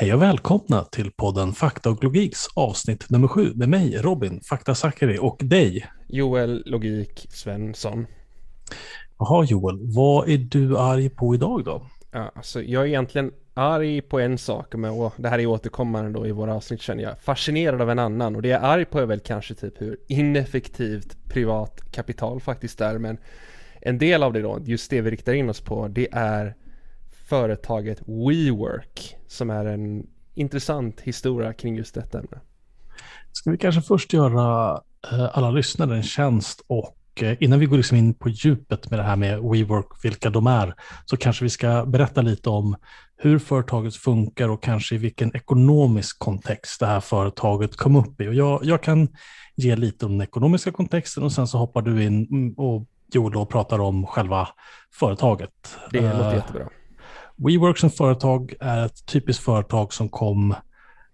Hej och välkomna till podden Fakta och Logiks avsnitt nummer sju med mig Robin Fakta Zackari och dig Joel Logik Svensson. Jaha Joel, vad är du arg på idag då? Ja, alltså jag är egentligen arg på en sak, men och det här är återkommande då i våra avsnitt känner jag. Fascinerad av en annan och det jag är arg på är väl kanske typ hur ineffektivt privat kapital faktiskt är, men en del av det då, just det vi riktar in oss på, det är företaget WeWork som är en intressant historia kring just detta ämne. Ska vi kanske först göra eh, alla lyssnare en tjänst och eh, innan vi går liksom in på djupet med det här med WeWork, vilka de är, så kanske vi ska berätta lite om hur företaget funkar och kanske i vilken ekonomisk kontext det här företaget kom upp i. Och jag, jag kan ge lite om den ekonomiska kontexten och sen så hoppar du in och Joel och pratar om själva företaget. Det låter uh, jättebra. WeWork som företag är ett typiskt företag som kom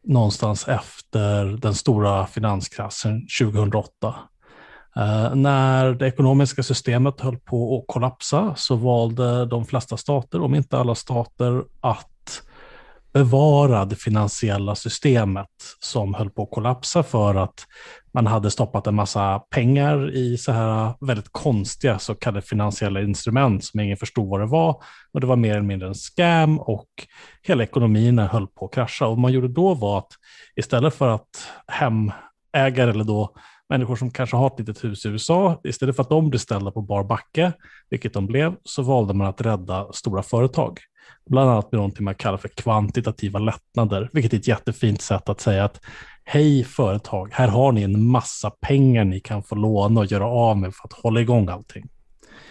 någonstans efter den stora finanskraschen 2008. Eh, när det ekonomiska systemet höll på att kollapsa så valde de flesta stater, om inte alla stater, att bevara det finansiella systemet som höll på att kollapsa för att man hade stoppat en massa pengar i så här väldigt konstiga så kallade finansiella instrument som ingen förstod vad det var. Och det var mer eller mindre en scam och hela ekonomin höll på att krascha. Och vad man gjorde då var att istället för att hemägare eller då människor som kanske har ett litet hus i USA, istället för att de blev ställda på bar backe, vilket de blev, så valde man att rädda stora företag. Bland annat med någonting man kallar för kvantitativa lättnader, vilket är ett jättefint sätt att säga att hej företag, här har ni en massa pengar ni kan få låna och göra av med för att hålla igång allting.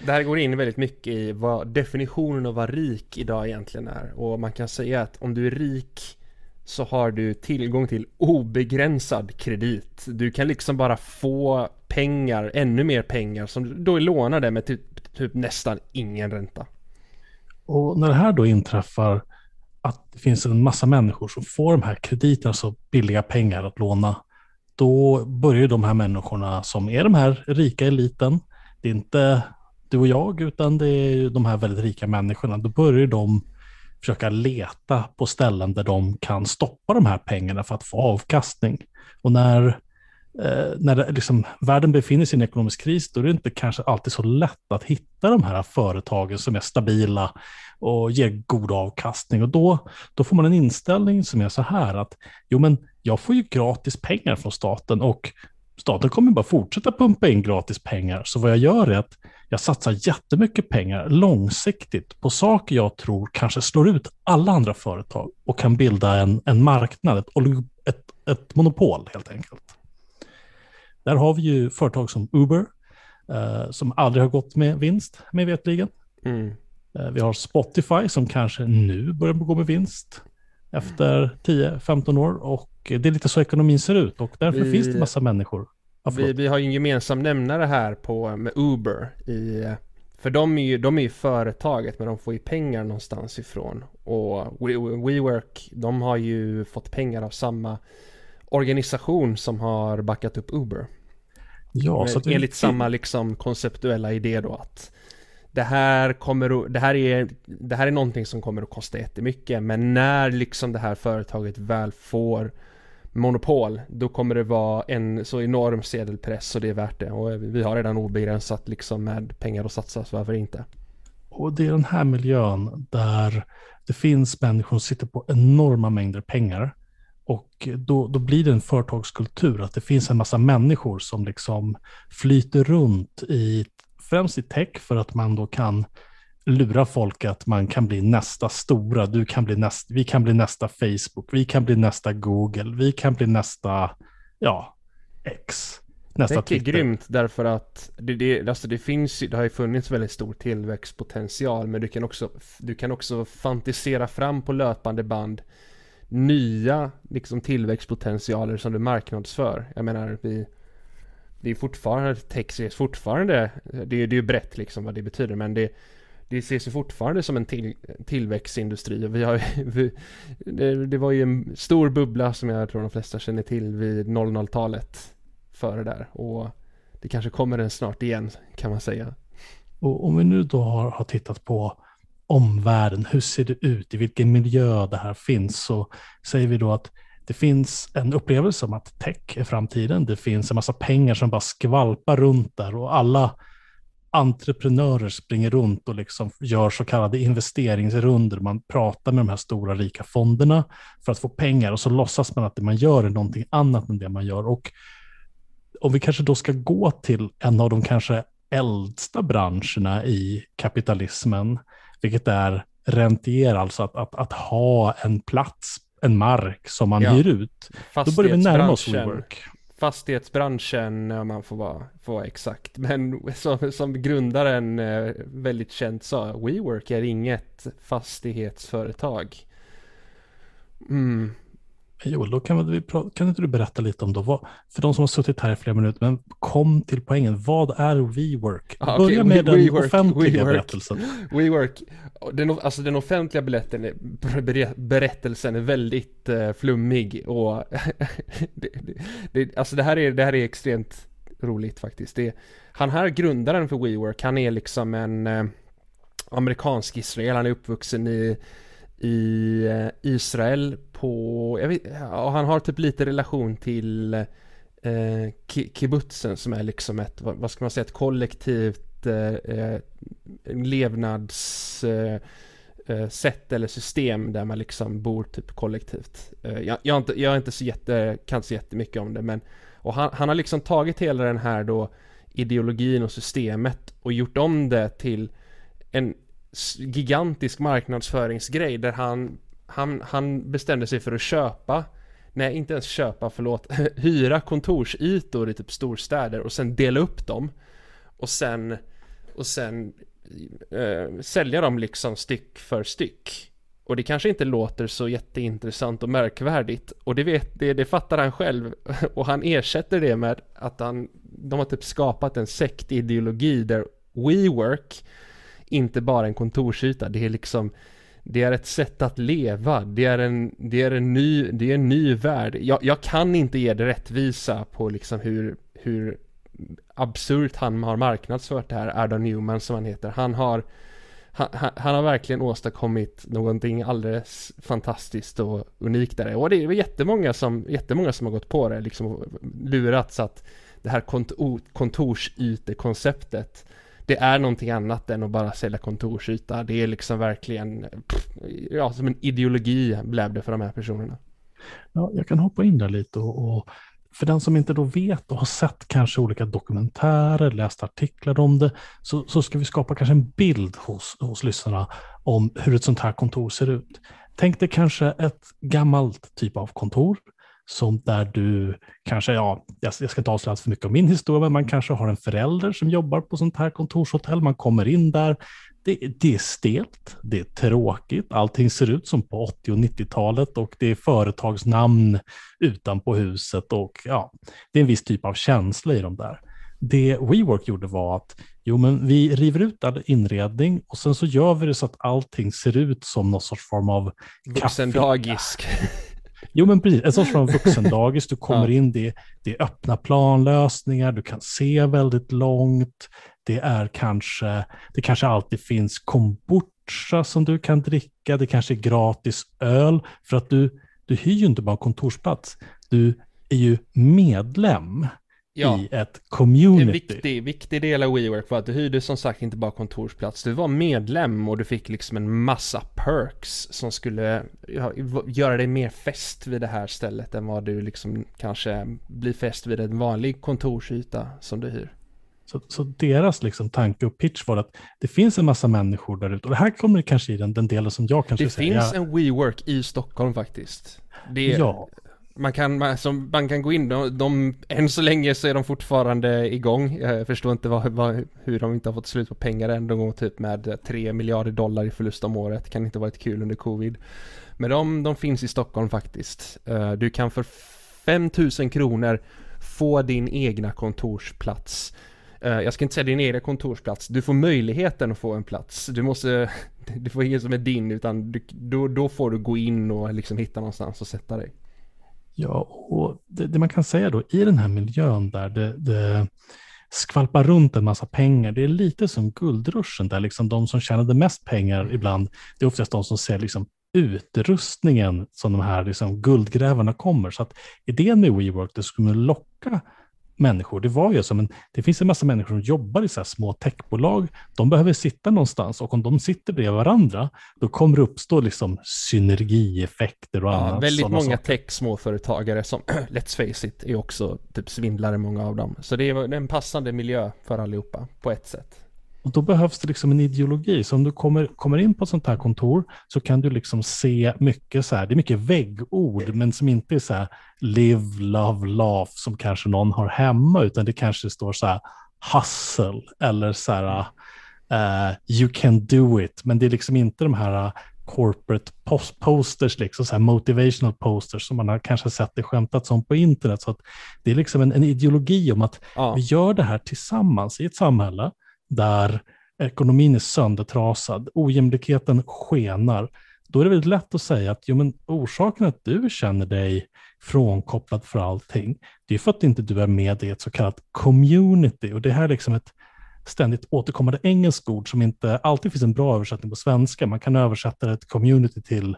Det här går in väldigt mycket i vad definitionen av vad rik idag egentligen är. Och man kan säga att om du är rik så har du tillgång till obegränsad kredit. Du kan liksom bara få pengar, ännu mer pengar som då är lånade med typ, typ nästan ingen ränta. Och när det här då inträffar att det finns en massa människor som får de här krediterna, så billiga pengar att låna, då börjar de här människorna som är de här rika eliten, det är inte du och jag, utan det är de här väldigt rika människorna, då börjar de försöka leta på ställen där de kan stoppa de här pengarna för att få avkastning. Och när, eh, när det, liksom, världen befinner sig i en ekonomisk kris, då är det inte kanske alltid så lätt att hitta de här företagen som är stabila och ger god avkastning. Och då, då får man en inställning som är så här att jo men jag får ju gratis pengar från staten och staten kommer bara fortsätta pumpa in gratis pengar. Så vad jag gör är att jag satsar jättemycket pengar långsiktigt på saker jag tror kanske slår ut alla andra företag och kan bilda en, en marknad, ett, ett, ett monopol helt enkelt. Där har vi ju företag som Uber, eh, som aldrig har gått med vinst, med vetligen. Mm. Eh, vi har Spotify som kanske nu börjar gå med vinst efter 10-15 år och det är lite så ekonomin ser ut och därför vi, finns det massa människor. Ja, vi, vi har ju en gemensam nämnare här på, med Uber i för de är, ju, de är ju företaget men de får ju pengar någonstans ifrån. Och WeWork, de har ju fått pengar av samma organisation som har backat upp Uber. Ja, så att Enligt vi... samma liksom konceptuella idé då att det här kommer det här är, det här är någonting som kommer att kosta jättemycket men när liksom det här företaget väl får monopol då kommer det vara en så enorm sedelpress så det är värt det och vi har redan obegränsat liksom med pengar att satsa så varför inte? Och det är den här miljön där det finns människor som sitter på enorma mängder pengar och då, då blir det en företagskultur, att det finns en massa människor som liksom flyter runt i främst i tech för att man då kan lura folk att man kan bli nästa stora, du kan bli nästa, vi kan bli nästa Facebook, vi kan bli nästa Google, vi kan bli nästa, ja, X. Nästa det är grymt därför att det, det, alltså det finns det har ju funnits väldigt stor tillväxtpotential men du kan också, du kan också fantisera fram på löpande band nya liksom tillväxtpotentialer som du marknadsför. Jag menar vi det är fortfarande, text ses fortfarande, det är ju brett liksom vad det betyder men det, det ses ju fortfarande som en till, tillväxtindustri. Vi har, vi, det, det, var ju en stor bubbla som jag tror de flesta känner till vid 00-talet före där och det kanske kommer en snart igen kan man säga. Och om vi nu då har, har tittat på omvärlden, hur ser det ut, i vilken miljö det här finns, så säger vi då att det finns en upplevelse om att tech är framtiden. Det finns en massa pengar som bara skvalpar runt där och alla entreprenörer springer runt och liksom gör så kallade investeringsrunder. Man pratar med de här stora rika fonderna för att få pengar och så låtsas man att det man gör är någonting annat än det man gör. Och om vi kanske då ska gå till en av de kanske äldsta branscherna i kapitalismen, vilket är rentier, alltså att, att, att ha en plats, en mark som man ja. hyr ut. Då börjar vi närma oss WeWork fastighetsbranschen, om man får vara, får vara exakt. Men som, som grundaren eh, väldigt känt sa, WeWork är inget fastighetsföretag. Mm. Joel, då kan, vi kan inte du berätta lite om då, vad, för de som har suttit här i flera minuter, men kom till poängen. Vad är WeWork? Ah, Börja okay. med den WeWork, offentliga WeWork, berättelsen. WeWork, den, alltså den offentliga berättelsen, berättelsen är väldigt uh, flummig och det, det, alltså det här, är, det här är extremt roligt faktiskt. Det, han här, grundaren för WeWork, han är liksom en uh, amerikansk israel, han är uppvuxen i i eh, Israel på, jag vet, och han har typ lite relation till eh, kibbutzen som är liksom ett, vad, ska man säga, ett kollektivt eh, eh levnads eh, eh, sätt eller system där man liksom bor typ kollektivt. Eh, jag, jag, inte, jag är inte så jätte, kan inte så jättemycket om det men och han, han har liksom tagit hela den här då ideologin och systemet och gjort om det till en gigantisk marknadsföringsgrej där han, han, han bestämde sig för att köpa Nej, inte ens köpa, förlåt, hyra kontorsytor i typ storstäder och sen dela upp dem och sen och sen eh, sälja dem liksom styck för styck. Och det kanske inte låter så jätteintressant och märkvärdigt och det, vet, det, det fattar han själv och han ersätter det med att han, de har typ skapat en sektideologi där WeWork inte bara en kontorsyta. Det är liksom det är ett sätt att leva, det är en, det är en, ny, det är en ny värld. Jag, jag kan inte ge det rättvisa på liksom hur, hur absurt han har marknadsfört det här, Adam Newman som han heter. Han har, han, han, har verkligen åstadkommit någonting alldeles fantastiskt och unikt där. Och det är jättemånga som, jättemånga som har gått på det, liksom lurats att det här kontor, kontorsytekonceptet det är någonting annat än att bara sälja kontorsyta. Det är liksom verkligen, pff, ja, som en ideologi blev det för de här personerna. Ja, jag kan hoppa in där lite och, och för den som inte då vet och har sett kanske olika dokumentärer, läst artiklar om det, så, så ska vi skapa kanske en bild hos, hos lyssnarna om hur ett sånt här kontor ser ut. Tänk dig kanske ett gammalt typ av kontor som där du kanske, ja, jag ska inte avslöja för mycket om min historia, men man kanske har en förälder som jobbar på sånt här kontorshotell, man kommer in där, det, det är stelt, det är tråkigt, allting ser ut som på 80 och 90-talet och det är företagsnamn utanpå huset och ja, det är en viss typ av känsla i de där. Det WeWork gjorde var att jo, men vi river ut all inredning och sen så gör vi det så att allting ser ut som någon sorts form av Vuxendagis. Jo, men precis. En sorts från vuxendagis. Du kommer in, det, det är öppna planlösningar, du kan se väldigt långt. Det är kanske, det kanske alltid finns kombucha som du kan dricka. Det kanske är gratis öl. För att du, du hyr ju inte bara kontorsplats. Du är ju medlem ja. i ett community. En viktig, viktig del av WeWork var att du hyrde som sagt inte bara kontorsplats. Du var medlem och du fick liksom en massa perks som skulle ja, göra dig mer fäst vid det här stället än vad du liksom kanske blir fäst vid en vanlig kontorsyta som du hyr. Så, så, deras liksom tanke och pitch var att det finns en massa människor där ute. Och det här kommer kanske i den, den delen som jag kanske det säger. Det finns en WeWork i Stockholm faktiskt. Det, ja man kan, man, som, man kan gå in, de, de, än så länge så är de fortfarande igång. Jag förstår inte vad, vad, hur de inte har fått slut på pengar än. De går typ med 3 miljarder dollar i förlust om året. Kan inte varit kul under covid. Men de, de finns i Stockholm faktiskt. Eh, du kan för 5000 kronor få din egna kontorsplats. Eh, jag ska inte säga din egna kontorsplats. Du får möjligheten att få en plats. Du måste, du får ingen som är din utan du, då, då får du gå in och liksom hitta någonstans och sätta dig. Ja, och det, det, man kan säga då i den här miljön där det, det skvalpar runt en massa pengar. Det är lite som guldruschen där liksom de som tjänade mest pengar ibland, det är oftast de som ser liksom utrustningen som de här liksom guldgrävarna kommer. Så att idén med WeWork, det skulle locka människor. Det var ju som en, det finns en massa människor som jobbar i så här små techbolag. De behöver sitta någonstans och om de sitter bredvid varandra, då kommer det uppstå liksom synergieffekter och ja, annat. Väldigt många tech-småföretagare som, let's face it, är också typ svindlare många av dem. Så det är en passande miljö för allihopa på ett sätt. Och då behövs det liksom en ideologi. Så om du kommer, kommer in på ett sånt här kontor så kan du liksom se mycket så här, det är mycket väggord, men som inte är så här live, love, laugh som kanske någon har hemma, utan det kanske står så här hustle eller så här uh, you can do it. Men det är liksom inte de här corporate post posters, liksom, så motivational posters som man har kanske sett det skämtats om på internet. Så att det är liksom en, en ideologi om att ja. vi gör det här tillsammans i ett samhälle där ekonomin är söndertrasad, ojämlikheten skenar, då är det väldigt lätt att säga att jo, men orsaken att du känner dig frånkopplad för allting, det är för att inte du är med i ett så kallat community. Och det här är liksom ett ständigt återkommande engelskt ord som inte alltid finns en bra översättning på svenska. Man kan översätta ett community till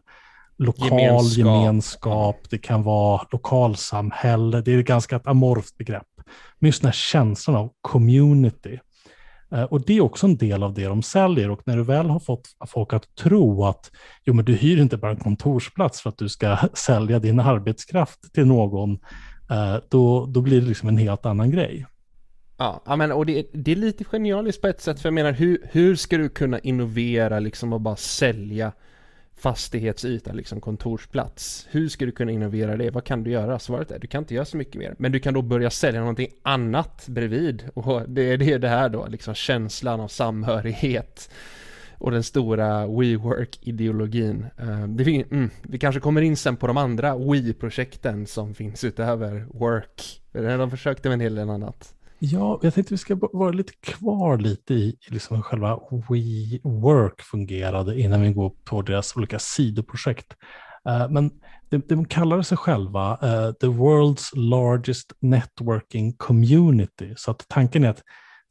lokal gemenskap. gemenskap, det kan vara lokalsamhälle, det är ett ganska amorft begrepp. Men just den här känslan av community, Eh, och det är också en del av det de säljer. Och när du väl har fått folk att tro att jo, men du hyr inte bara en kontorsplats för att du ska sälja din arbetskraft till någon, eh, då, då blir det liksom en helt annan grej. Ja, men och det, det är lite genialiskt på ett sätt, för jag menar hur, hur ska du kunna innovera liksom och bara sälja fastighetsyta, liksom kontorsplats. Hur ska du kunna innovera det? Vad kan du göra? Svaret är du kan inte göra så mycket mer. Men du kan då börja sälja någonting annat bredvid. Och det är det, det här då, liksom känslan av samhörighet. Och den stora WeWork-ideologin. Eh, mm, vi kanske kommer in sen på de andra We-projekten som finns utöver Work. De försökte med en hel del annat. Ja, jag tänkte vi ska vara lite kvar lite i liksom själva WeWork fungerade innan vi går på deras olika sidoprojekt. Eh, men de, de kallar sig själva uh, the world's largest networking community. Så att tanken är att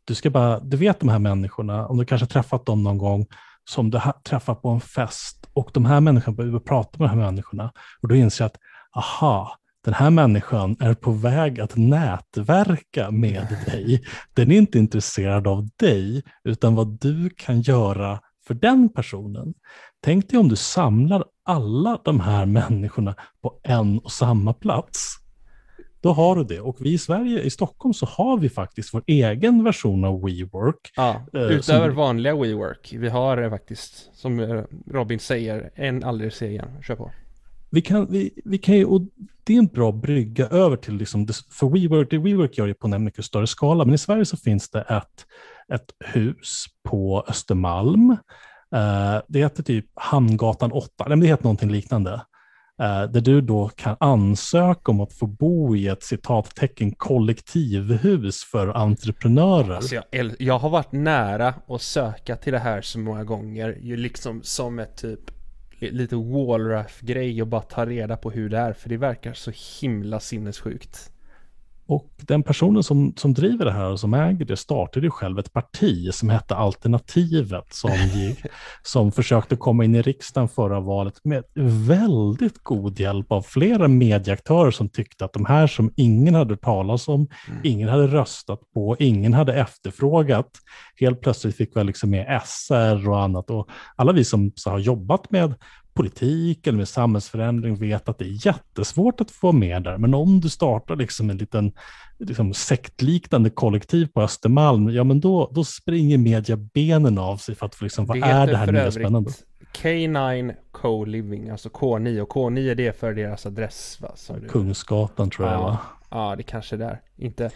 du ska bara, du vet de här människorna, om du kanske träffat dem någon gång, som du träffar på en fest och de här människorna behöver prata med de här människorna och då inser jag att aha, den här människan är på väg att nätverka med dig. Den är inte intresserad av dig, utan vad du kan göra för den personen. Tänk dig om du samlar alla de här människorna på en och samma plats. Då har du det. Och vi i Sverige, i Stockholm, så har vi faktiskt vår egen version av WeWork. Ja, eh, utöver som... vanliga WeWork. Vi har faktiskt, som Robin säger, en alldeles egen. Kör på vi kan, vi, vi kan ju, och det är en bra brygga över till, liksom, för WeWork, det WeWork gör ju på en mycket större skala, men i Sverige så finns det ett, ett hus på Östermalm. Eh, det heter typ Hamngatan 8, eller det heter någonting liknande. Eh, där du då kan ansöka om att få bo i ett citattecken kollektivhus för entreprenörer. Alltså jag, jag har varit nära att söka till det här så många gånger, ju liksom som ett typ lite wallraff-grej och bara ta reda på hur det är, för det verkar så himla sinnessjukt. Och den personen som, som driver det här och som äger det startade ju själv ett parti som hette Alternativet som, gick, som försökte komma in i riksdagen förra valet med väldigt god hjälp av flera medieaktörer som tyckte att de här som ingen hade talat om, mm. ingen hade röstat på, ingen hade efterfrågat, helt plötsligt fick vi liksom med SR och annat. Och alla vi som har jobbat med politik eller med samhällsförändring vet att det är jättesvårt att få med där. Men om du startar liksom en liten liksom sektliknande kollektiv på Östermalm, ja men då, då springer media benen av sig för att få liksom, vad det är det här nya spännande? K9 Co-Living, alltså K9 och K9 det är för deras adress va? Kungsgatan tror jag va? Ja, det kanske är där. Inte...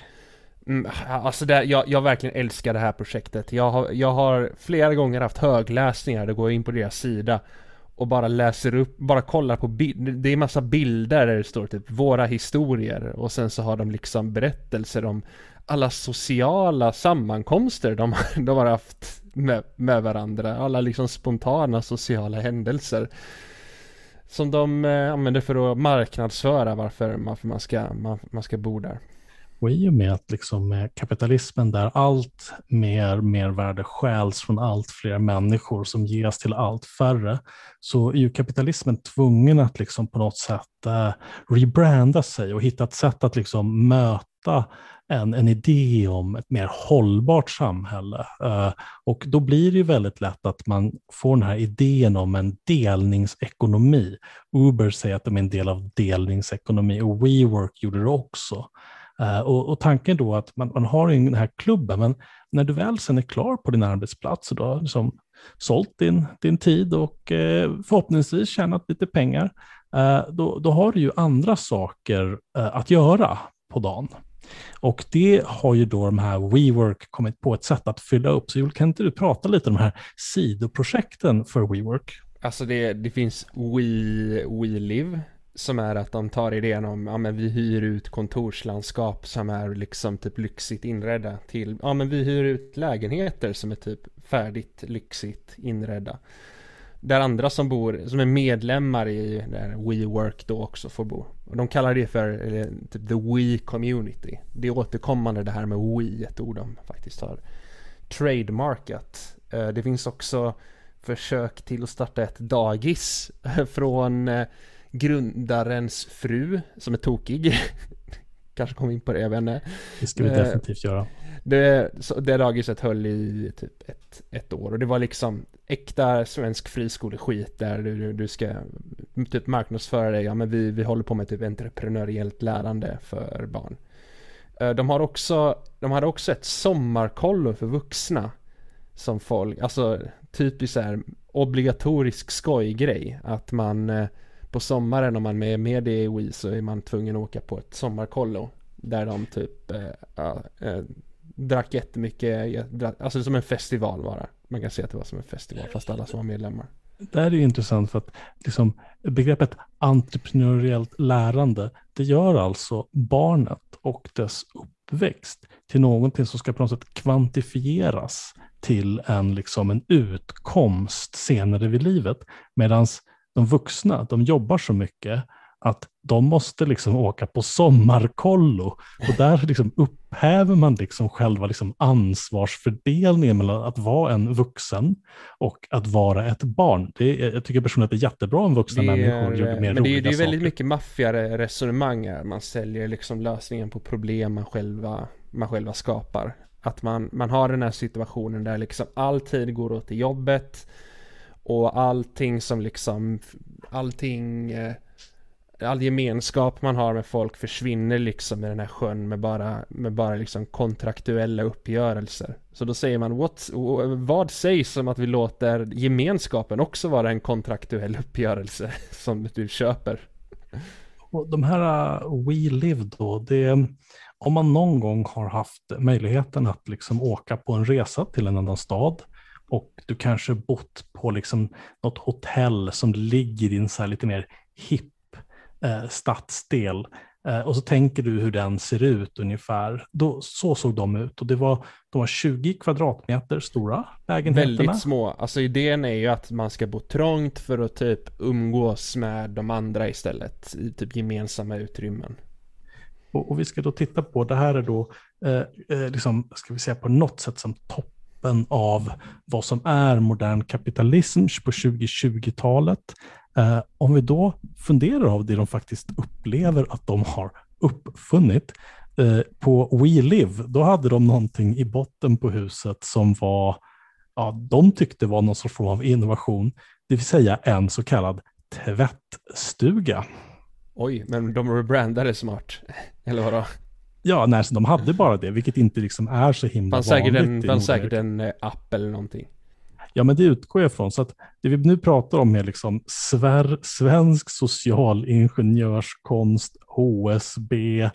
Mm, alltså det, jag, jag verkligen älskar det här projektet. Jag har, jag har flera gånger haft högläsningar, det går in på deras sida och bara läser upp, bara kollar på bilder. Det är massa bilder där det står typ våra historier och sen så har de liksom berättelser om alla sociala sammankomster de, de har haft med, med varandra. Alla liksom spontana sociala händelser. Som de eh, använder för att marknadsföra varför, varför man, ska, man, man ska bo där. Och i och med att liksom med kapitalismen där allt mer mervärde stjäls från allt fler människor som ges till allt färre, så är ju kapitalismen tvungen att liksom på något sätt eh, rebranda sig och hitta ett sätt att liksom möta en, en idé om ett mer hållbart samhälle. Uh, och då blir det ju väldigt lätt att man får den här idén om en delningsekonomi. Uber säger att de är en del av delningsekonomi och WeWork gjorde det också. Eh, och, och, tanken då att man, man har den här klubben, men när du väl sen är klar på din arbetsplats och du har liksom sålt din, din tid och eh, förhoppningsvis tjänat lite pengar, eh, då, då har du ju andra saker att göra på dagen. Och det har ju då de här WeWork kommit på ett sätt att fylla upp. Så Joel, kan inte du prata lite om de här sidoprojekten för WeWork? Alltså det, det finns We, WeLive som är att de tar idén om, ja men vi hyr ut kontorslandskap som är liksom typ lyxigt inredda till, ja men vi hyr ut lägenheter som är typ färdigt lyxigt inredda. Där andra som bor, som är medlemmar i där WeWork då också får bo. Och de kallar det för eller, typ the We Community. Det är återkommande det här med We, ett ord de faktiskt har trademarkat. Eh, det finns också försök till att starta ett dagis från eh, grundarens fru som är tokig. Kanske kom in på det, jag vet inte. Det ska vi eh, definitivt göra. Det, det dagiset höll i typ ett, ett år och det var liksom äkta svensk friskoleskit där du, du ska typ marknadsföra dig, ja men vi, vi håller på med typ entreprenöriellt lärande för barn. Eh, de har också, de hade också ett sommarkollo för vuxna som folk, alltså typiskt så här obligatorisk skojgrej att man eh, på sommaren om man är med i Wii så är man tvungen att åka på ett sommarkollo där de typ äh, äh, drack jättemycket, alltså som en festival bara. Man kan säga att det var som en festival fast alla som var medlemmar. Det här är ju intressant för att liksom, begreppet entreprenöriellt lärande, det gör alltså barnet och dess uppväxt till någonting som ska på något sätt kvantifieras till en, liksom, en utkomst senare vid livet. Medan de vuxna, de jobbar så mycket att de måste liksom åka på sommarkollo. Och där liksom upphäver man liksom själva liksom ansvarsfördelningen mellan att vara en vuxen och att vara ett barn. Det är, jag tycker personligen att det är jättebra om vuxna är, människor gör mer Men det är, det är väldigt mycket maffiare resonemang här. Man säljer liksom lösningen på problem man själva, man själva skapar. Att man, man har den här situationen där liksom all tid går åt till jobbet och allting som liksom, allting eh, all gemenskap man har med folk försvinner liksom i den här sjön med bara, med bara liksom kontraktuella uppgörelser. Så då säger man, what, vad sägs om att vi låter gemenskapen också vara en kontraktuell uppgörelse som du köper? Och de här uh, We Live då, det, om man någon gång har haft möjligheten att liksom åka på en resa till en annan stad och du kanske bott på liksom något hotell som ligger i en så lite mer hipp eh, stadsdel. Eh, och så tänker du hur den ser ut ungefär. Då, så såg de ut och det var, de var 20 kvadratmeter stora lägenheterna. Väldigt små. Alltså idén är ju att man ska bo trångt för att typ umgås med de andra istället. I typ gemensamma utrymmen. Och, och vi ska då titta på, det här är då, eh, eh liksom, ska vi säga på något sätt som toppen av vad som är modern kapitalism på 2020-talet. Eh, om vi då funderar av det de faktiskt upplever att de har uppfunnit, eh, på We Live, då hade de någonting i botten på huset som var, ja, de tyckte var någon sorts form av innovation, det vill säga en så kallad tvättstuga. Oj, men de rebrandade smart, eller vadå? Ja, nej, de hade bara det, vilket inte liksom är så himla fanns vanligt. En, fanns säkert en eh, app eller någonting. Ja, men det utgår jag ifrån. Så att det vi nu pratar om är liksom svensk socialingenjörskonst, HSB,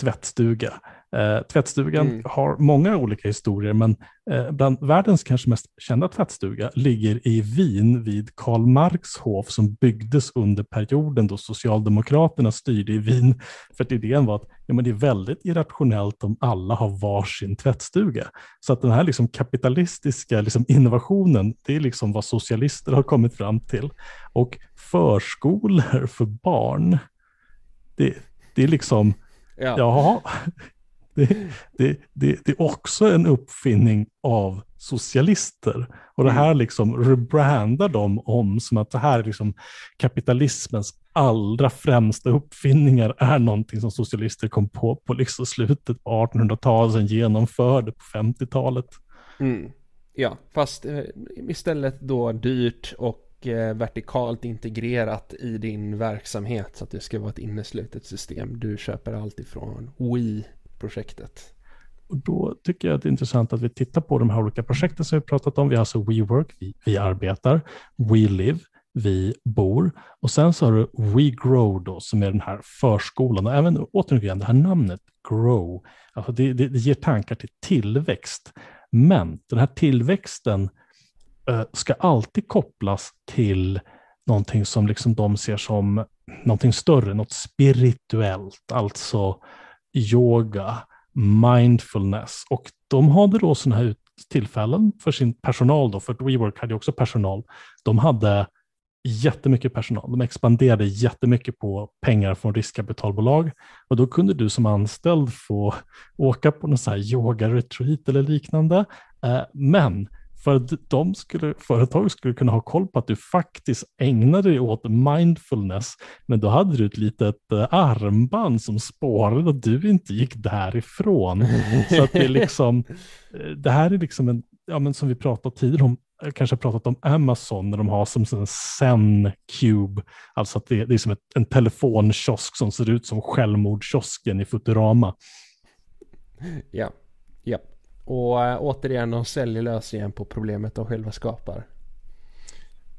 tvättstuga. Eh, tvättstugan mm. har många olika historier, men eh, bland världens kanske mest kända tvättstuga ligger i Wien vid Karl Marx hof som byggdes under perioden då Socialdemokraterna styrde i Wien. För att idén var att ja, men det är väldigt irrationellt om alla har varsin tvättstuga. Så att den här liksom kapitalistiska liksom innovationen, det är liksom vad socialister har kommit fram till. Och förskolor för barn, det, det är liksom, ja. jaha, det, det, det, det är också en uppfinning av socialister. Och det mm. här liksom rebrandar de om som att det här är liksom kapitalismens allra främsta uppfinningar är någonting som socialister kom på på liksom slutet på 1800-talet, sen genomförde på 50-talet. Mm. Ja, fast eh, istället då dyrt och eh, vertikalt integrerat i din verksamhet så att det ska vara ett inneslutet system. Du köper allt ifrån projektet. Och då tycker jag att det är intressant att vi tittar på de här olika projekten som vi pratat om. Vi har alltså WeWork, vi, vi arbetar, WeLive, vi bor och sen så har du WeGrow då som är den här förskolan och även återigen det här namnet Grow, alltså det, det, det ger tankar till tillväxt. Men den här tillväxten eh, ska alltid kopplas till någonting som liksom de ser som någonting större, något spirituellt, alltså yoga, mindfulness. Och de hade då sådana här tillfällen för sin personal, då, för att WeWork hade också personal. De hade jättemycket personal. De expanderade jättemycket på pengar från riskkapitalbolag och då kunde du som anställd få åka på någon sån här yoga-retreat eller liknande. Eh, men för att de skulle, företag skulle kunna ha koll på att du faktiskt ägnade dig åt mindfulness, men då hade du ett litet eh, armband som spårade att du inte gick därifrån. Så att det är liksom, eh, det här är liksom en, ja men som vi pratat tidigare om, eh, kanske pratat om Amazon när de har som en Zen Cube, alltså att det, det är som ett, en telefonkiosk som ser ut som självmordskiosken i Futurama. Ja, ja. Och äh, återigen, de säljer lösningen på problemet de själva skapar.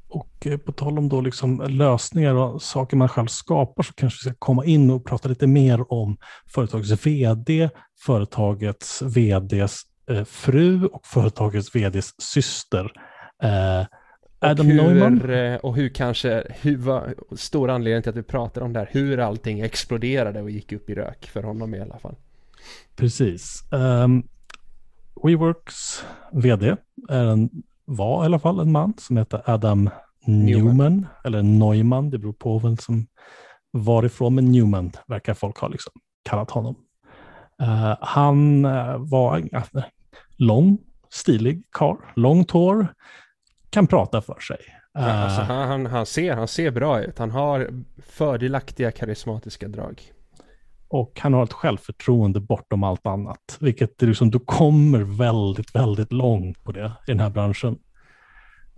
Och eh, på tal om då liksom lösningar och saker man själv skapar så kanske vi ska komma in och prata lite mer om företagets vd, företagets vds eh, fru och företagets vds syster. Eh, Adam och hur, Neumann. Eh, och hur kanske, hur var stor anledning till att vi pratar om det här, hur allting exploderade och gick upp i rök för honom i alla fall. Precis. Um, WeWorks vd är en, var i alla fall en man som heter Adam Newman, Newman eller Neumann, det beror på vem som varifrån, men Newman verkar folk ha liksom kallat honom. Uh, han uh, var uh, lång, stilig karl, långt hår, kan prata för sig. Ja, alltså han, han, han, ser, han ser bra ut. Han har fördelaktiga karismatiska drag. Och han har ett självförtroende bortom allt annat, vilket är liksom, du kommer väldigt, väldigt långt på det i den här branschen.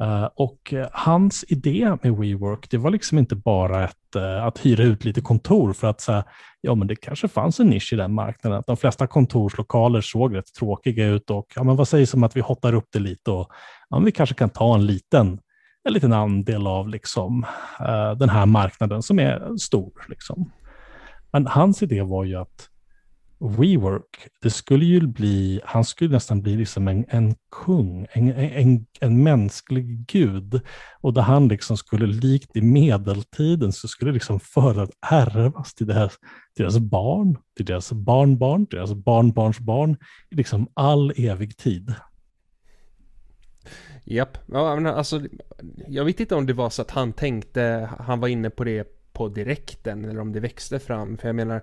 Uh, och uh, hans idé med WeWork, det var liksom inte bara ett, uh, att hyra ut lite kontor för att säga, ja men det kanske fanns en nisch i den marknaden. Att de flesta kontorslokaler såg rätt tråkiga ut och ja men vad sägs om att vi hottar upp det lite och ja, vi kanske kan ta en liten, en liten andel av liksom, eh, den här marknaden som är stor. Liksom. Men hans idé var ju att WeWork, det skulle ju bli, han skulle nästan bli liksom en, en kung, en, en, en mänsklig gud. Och där han liksom skulle, likt i medeltiden, så skulle liksom föra ärvas till deras, deras barn, till deras barnbarn, till deras barnbarns barn, i liksom all evig tid. Japp, ja, men alltså, jag vet inte om det var så att han tänkte, han var inne på det på direkten eller om det växte fram. För jag menar,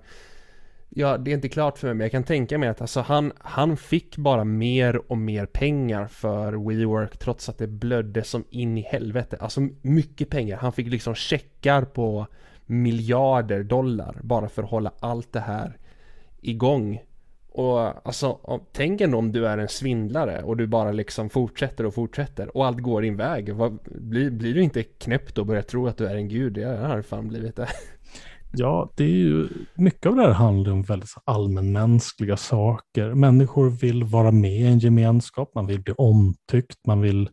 ja, det är inte klart för mig, men jag kan tänka mig att alltså, han, han fick bara mer och mer pengar för WeWork trots att det blödde som in i helvete. Alltså mycket pengar. Han fick liksom checkar på miljarder dollar bara för att hålla allt det här igång. Och alltså, tänk ändå om du är en svindlare och du bara liksom fortsätter och fortsätter och allt går din väg. Vad, blir, blir du inte knäppt och börjar tro att du är en gud? Jag har fan blivit det. Ja, det är ju mycket av det här handlar om väldigt allmänmänskliga saker. Människor vill vara med i en gemenskap, man vill bli omtyckt, man vill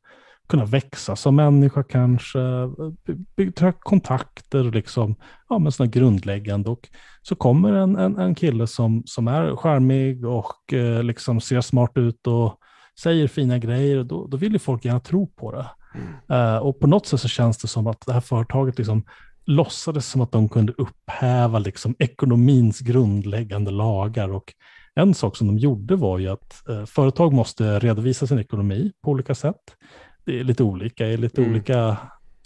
kunna växa som människa kanske, bygga kontakter, liksom, ja, men sådana grundläggande. Och så kommer en, en, en kille som, som är charmig och eh, liksom ser smart ut och säger fina grejer, då, då vill ju folk gärna tro på det. Mm. Uh, och på något sätt så känns det som att det här företaget liksom låtsades som att de kunde upphäva liksom ekonomins grundläggande lagar. Och en sak som de gjorde var ju att uh, företag måste redovisa sin ekonomi på olika sätt det är lite olika i lite mm. olika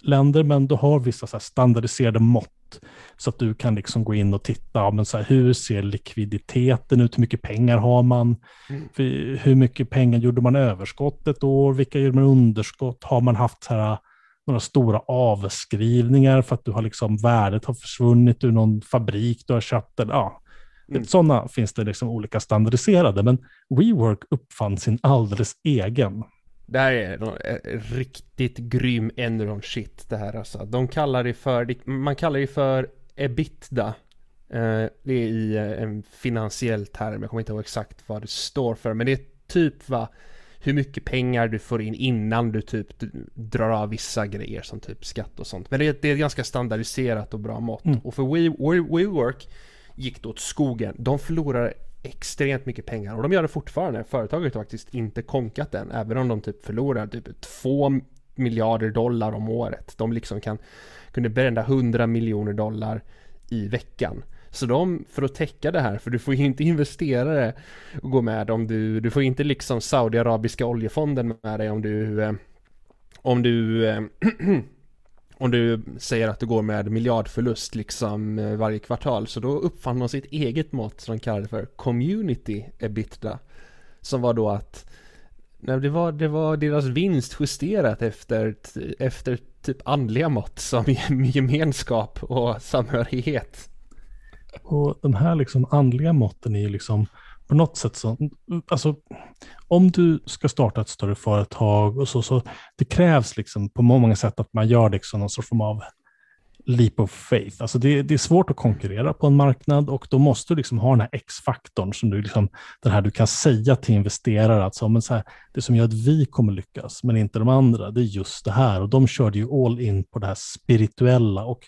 länder, men du har vissa så standardiserade mått. Så att du kan liksom gå in och titta, ja, men så här, hur ser likviditeten ut, hur mycket pengar har man, mm. hur mycket pengar gjorde man överskott ett år, vilka gjorde man underskott, har man haft så här, några stora avskrivningar för att du har liksom, värdet har försvunnit ur någon fabrik du har köpt, eller, ja, Mm. Sådana finns det liksom olika standardiserade, men WeWork uppfann sin alldeles egen. Det här är en riktigt grym Enron shit det här alltså. De kallar det för, man kallar det för ebitda. Eh, det är i eh, en finansiell term, jag kommer inte ihåg exakt vad det står för, men det är typ va, hur mycket pengar du får in innan du typ drar av vissa grejer som typ skatt och sånt. Men det är, det är ganska standardiserat och bra mått. Mm. Och för WeWork gick det åt skogen. De förlorade extremt mycket pengar och de gör det fortfarande. Företaget har faktiskt inte konkat den även om de typ förlorar typ 2 miljarder dollar om året. De liksom kan kunde bränna 100 miljoner dollar i veckan. Så de, för att täcka det här, för du får ju inte investerare och gå med om du, du får inte liksom Saudiarabiska oljefonden med dig om du, eh, om du eh, om du säger att du går med miljardförlust liksom eh, varje kvartal så då uppfann de sitt eget mått som de kallade för community ebitda som var då att nej, det, var, det var deras vinst justerat efter, efter typ andliga mått som gemenskap och samhörighet. Och de här liksom andliga måtten är ju liksom på något sätt så, alltså om du ska starta ett större företag och så, så det krävs liksom på många sätt att man gör liksom någon sorts form av leap of faith. Alltså det, det, är svårt att konkurrera på en marknad och då måste du liksom ha den här X-faktorn som du liksom, den här du kan säga till investerare att så, men så här, det som gör att vi kommer lyckas, men inte de andra, det är just det här. Och de körde ju all in på det här spirituella. Och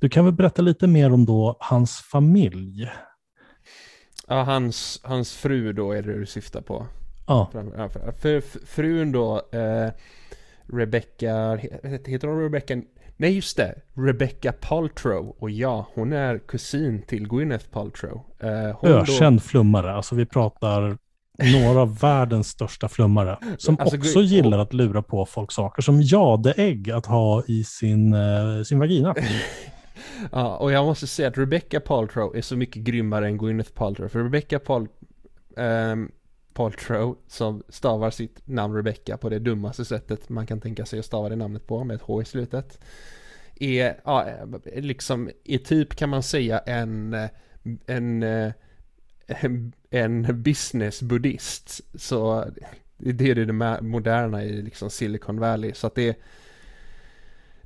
du kan väl berätta lite mer om då hans familj? Ja, hans, hans fru då är det du syftar på. Ja. För, för, frun då, eh, Rebecca, heter hon Rebecca? Nej just det, Rebecca Paltrow. Och ja, hon är kusin till Gwyneth Paltrow. Eh, Ökänd då... flummare, alltså vi pratar några av världens största flummare. Som alltså, också gillar att lura på folk saker som jadeägg att ha i sin, uh, sin vagina. ja, och jag måste säga att Rebecca Paltrow är så mycket grymmare än Gwyneth Paltrow. För Rebecca Pal ähm, Paltrow, som stavar sitt namn Rebecca på det dummaste sättet man kan tänka sig att stava det namnet på, med ett H i slutet. Är, ja, eh, liksom, är typ kan man säga en, eh, en, en, eh, en business-buddhist. Så det är det moderna i liksom Silicon Valley. Så att det är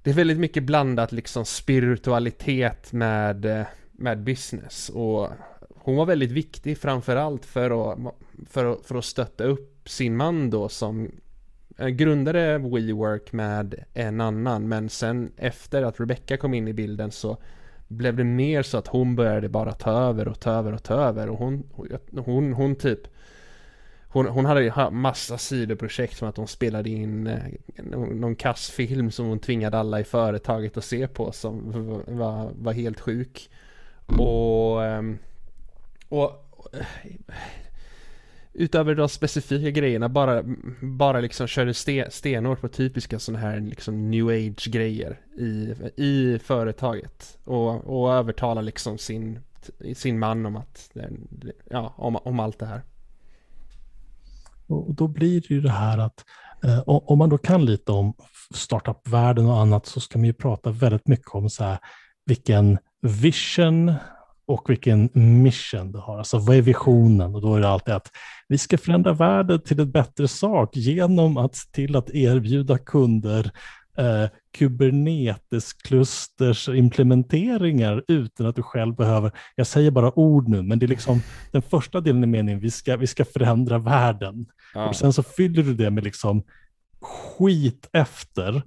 det är väldigt mycket blandat liksom spiritualitet med, eh, med business. Och hon var väldigt viktig framförallt för att, för, att, för att stötta upp sin man då som eh, grundade WeWork med en annan. Men sen efter att Rebecca kom in i bilden så blev det mer så att hon började bara ta över och ta över och ta över. Och hon, hon, hon typ hon, hon hade massa sidoprojekt som att hon spelade in eh, någon någon kassfilm som hon tvingade alla i företaget att se på som var, var helt sjuk. Och, ehm, och eh, utöver de specifika grejerna bara, bara liksom körde sten, stenhårt på typiska sådana här liksom new age grejer i, i företaget. Och, och övertala liksom sin, sin man om att, ja, om, om allt det här. Och då blir det ju det här att eh, om man då kan lite om startup-världen och annat så ska man ju prata väldigt mycket om så här, vilken vision och vilken mission du har. Alltså vad är visionen? Och då är det alltid att vi ska förändra världen till en bättre sak genom att till att erbjuda kunder eh, Kubernetes-klusters implementeringar utan att du själv behöver, jag säger bara ord nu, men det är liksom den första delen i meningen, vi ska, vi ska förändra världen. Ja. Och sen så fyller du det med liksom skit efter.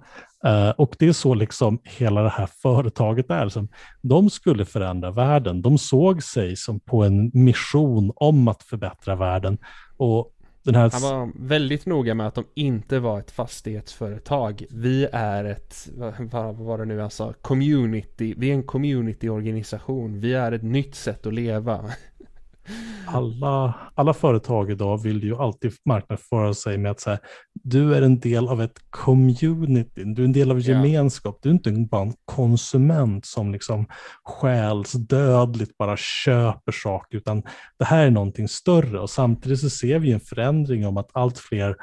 Uh, och det är så liksom hela det här företaget är. Som, de skulle förändra världen. De såg sig som på en mission om att förbättra världen. Och den här... Han var väldigt noga med att de inte var ett fastighetsföretag. Vi är ett, vad var det nu han sa, community. Vi är en communityorganisation. Vi är ett nytt sätt att leva. alla, alla företag idag vill ju alltid marknadsföra sig med att säga du är en del av ett community, du är en del av gemenskap, du är inte bara en konsument som liksom själsdödligt bara köper saker, utan det här är någonting större. Och samtidigt så ser vi en förändring om att allt fler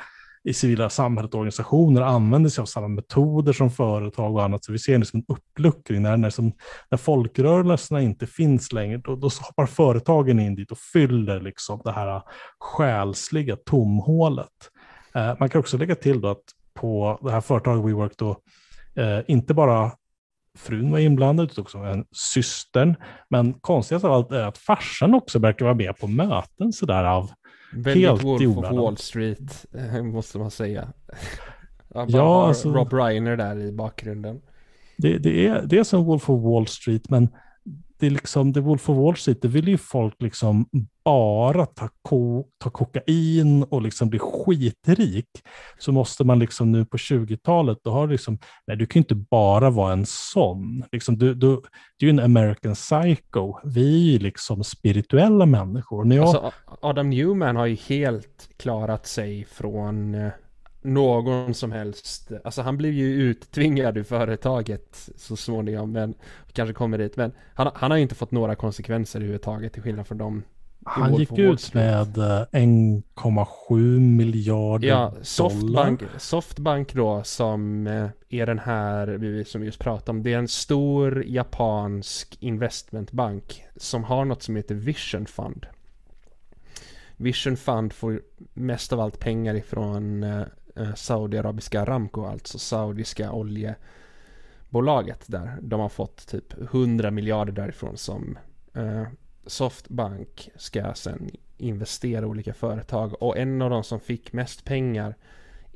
i civila samhället och organisationer använder sig av samma metoder som företag och annat. Så vi ser liksom en uppluckring när, när, som, när folkrörelserna inte finns längre. Då, då hoppar företagen in dit och fyller liksom det här själsliga tomhålet. Eh, man kan också lägga till då att på det här företaget WeWork då, eh, inte bara frun var inblandad, utan också en systern. Men konstigast av allt är att farsan också verkar vara med på möten sådär av Väldigt Helt Wolf of Wall Street, eh, måste man säga. ja, alltså, Rob Reiner där i bakgrunden. Det, det, är, det är som Wolf of Wall Street, men det är liksom, det Wolf of Wall Street, det vill ju folk liksom bara ta, ko, ta kokain och liksom bli skitrik. Så måste man liksom nu på 20-talet, då har liksom, nej du kan ju inte bara vara en sån. Liksom, du, du, du är ju en American psycho. Vi är ju liksom spirituella människor. När jag... alltså, Adam Newman har ju helt klarat sig från eh, någon som helst, alltså han blev ju uttvingad ur företaget så småningom, men kanske kommer dit, men han, han har ju inte fått några konsekvenser överhuvudtaget till skillnad från dem. Han gick ut med 1,7 eh, miljarder ja, Softbank, dollar. Softbank då som eh, är den här vi som just pratade om. Det är en stor japansk investmentbank som har något som heter Vision Fund. Vision Fund får mest av allt pengar ifrån eh, Eh, Saudiarabiska Aramco, alltså saudiska oljebolaget där. De har fått typ 100 miljarder därifrån som eh, Softbank ska sen investera i olika företag och en av de som fick mest pengar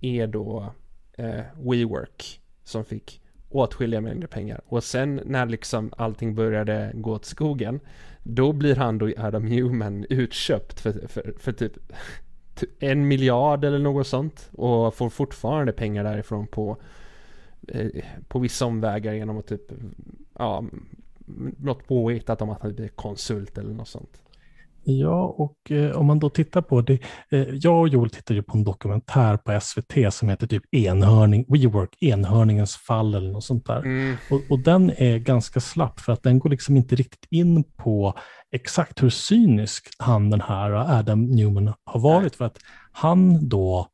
är då eh, WeWork som fick åtskilliga mängder pengar. Och sen när liksom allting började gå åt skogen då blir han då Adam Newman utköpt för, för, för typ en miljard eller något sånt och får fortfarande pengar därifrån på eh, på vissa omvägar genom att typ ja, något påhittat om att han blir konsult eller något sånt. Ja, och eh, om man då tittar på det. Eh, jag och Joel tittade ju på en dokumentär på SVT som heter typ Enhörning, WeWork, Enhörningens fall eller något sånt där. Mm. Och, och, den är ganska slapp för att den går liksom inte riktigt in på exakt hur cynisk han den här Adam Newman har varit. För att han då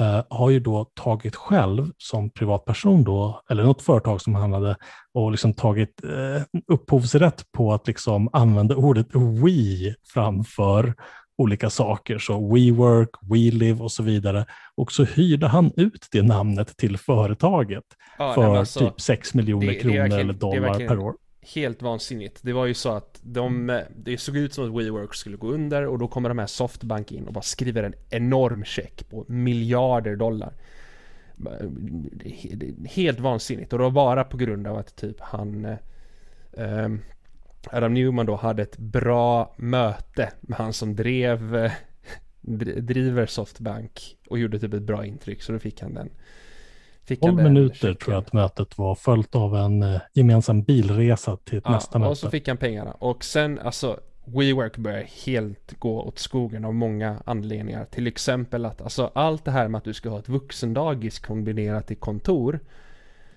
Uh, har ju då tagit själv som privatperson då, eller något företag som han hade, och liksom tagit uh, upphovsrätt på att liksom använda ordet we framför olika saker, så WeWork, WeLive och så vidare. Och så hyrde han ut det namnet till företaget ja, för alltså, typ 6 miljoner kronor eller dollar per år helt vansinnigt. Det var ju så att de, det såg ut som att WeWork skulle gå under och då kommer de här Softbank in och bara skriver en enorm check på miljarder dollar. Helt vansinnigt och det var bara på grund av att typ han eh, Adam Newman då hade ett bra möte med han som drev eh, driver Softbank och gjorde typ ett bra intryck så då fick han den 12 minuter tror jag att mötet var, följt av en eh, gemensam bilresa till ja, nästa möte. Och så fick han pengarna. Och sen alltså, WeWork börjar helt gå åt skogen av många anledningar. Till exempel att alltså allt det här med att du ska ha ett vuxendagis kombinerat i kontor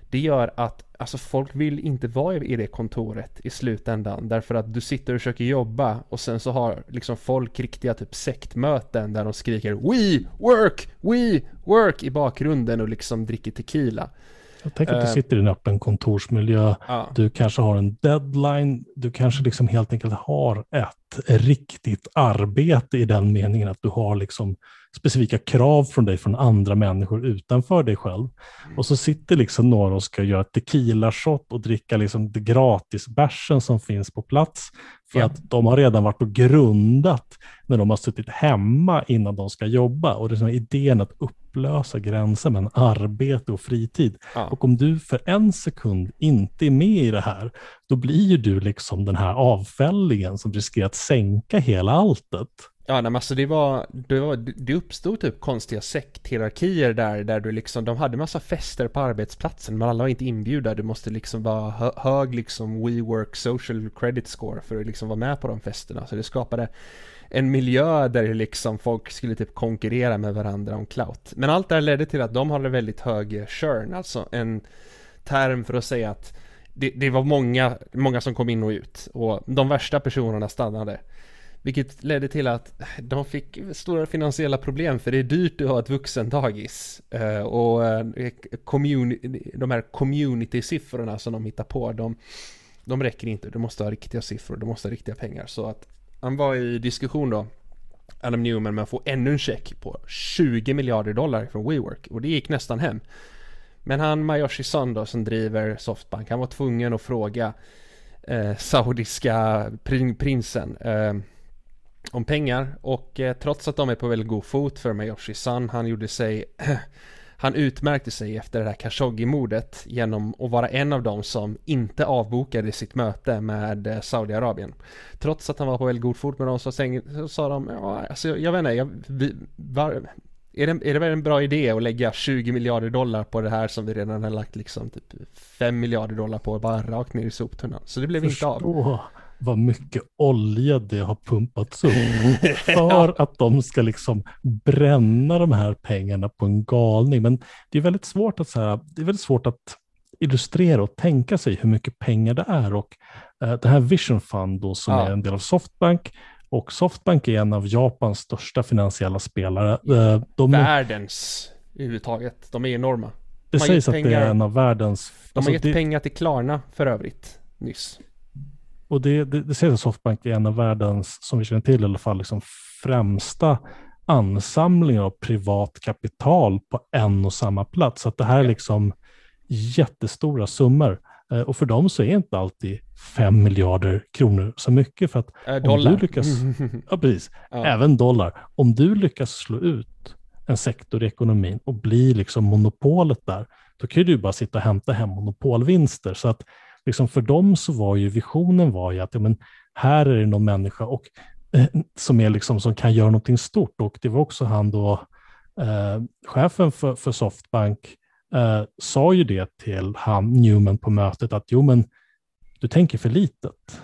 det gör att alltså, folk vill inte vara i det kontoret i slutändan. Därför att du sitter och försöker jobba och sen så har liksom folk riktiga typ sektmöten där de skriker We work, we work i bakgrunden och liksom dricker tequila. Jag tänker att du eh. sitter i en öppen kontorsmiljö. Ja. Du kanske har en deadline. Du kanske liksom helt enkelt har ett riktigt arbete i den meningen att du har liksom specifika krav från dig från andra människor utanför dig själv. Mm. Och så sitter liksom några och ska göra tequila-shot och dricka liksom gratisbärsen som finns på plats. För ja. att de har redan varit och grundat när de har suttit hemma innan de ska jobba. Och det är idén att upplösa gränsen mellan arbete och fritid. Ja. Och om du för en sekund inte är med i det här, då blir ju du liksom den här avfällningen som riskerar att sänka hela alltet. Ja, nej, alltså det var, det var, det uppstod typ konstiga sekthierarkier där, där du liksom, de hade massa fester på arbetsplatsen, men alla var inte inbjudna. Du måste liksom vara hö, hög liksom WeWork social credit score för att liksom vara med på de festerna. Så det skapade en miljö där liksom folk skulle typ konkurrera med varandra om clout. Men allt det här ledde till att de hade väldigt hög churn, alltså en term för att säga att det, det var många, många som kom in och ut och de värsta personerna stannade. Vilket ledde till att de fick stora finansiella problem för det är dyrt att ha ett vuxendagis. Eh, och eh, de här community-siffrorna som de hittar på, de, de räcker inte. Du måste ha riktiga siffror, du måste ha riktiga pengar. Så att han var i diskussion då, Adam Newman, med att få ännu en check på 20 miljarder dollar från WeWork. Och det gick nästan hem. Men han Mayoshi Son då, som driver Softbank, han var tvungen att fråga eh, saudiska prin prinsen eh, om pengar och eh, trots att de är på väldigt god fot för Mayoshi Son, han gjorde sig Han utmärkte sig efter det här Khashoggi-mordet genom att vara en av dem som inte avbokade sitt möte med eh, Saudiarabien. Trots att han var på väldigt god fot med dem så, så sa de, ja, alltså, jag vet inte, jag, vi, var, är det, är det väl en bra idé att lägga 20 miljarder dollar på det här som vi redan har lagt liksom typ 5 miljarder dollar på bara rakt ner i soptunnan. Så det blev Förstå. inte av vad mycket olja det har pumpats upp för att de ska liksom bränna de här pengarna på en galning. Men det är väldigt svårt att, så här, det är väldigt svårt att illustrera och tänka sig hur mycket pengar det är. Och eh, det här Vision Fund då, som ja. är en del av Softbank, och Softbank är en av Japans största finansiella spelare. Eh, de Världens överhuvudtaget. De är enorma. De det sägs pengar, att det är en av världens... De alltså har gett det, pengar till Klarna för övrigt nyss. Och det, det, det sägs att Softbank är en av världens, som vi känner till i alla fall, liksom främsta ansamlingar av privat kapital på en och samma plats. Så att det här är liksom jättestora summor. Eh, och för dem så är inte alltid 5 miljarder kronor så mycket. För att äh, dollar. Om du lyckas, ja, precis, ja. även dollar. Om du lyckas slå ut en sektor i ekonomin och bli liksom monopolet där, då kan du bara sitta och hämta hem monopolvinster. Så att liksom för dem så var ju visionen var ju att ja, men här är det någon människa och, eh, som, är liksom, som kan göra någonting stort. Och det var också han då, eh, chefen för, för Softbank, eh, sa ju det till han Newman på mötet att jo men du tänker för litet.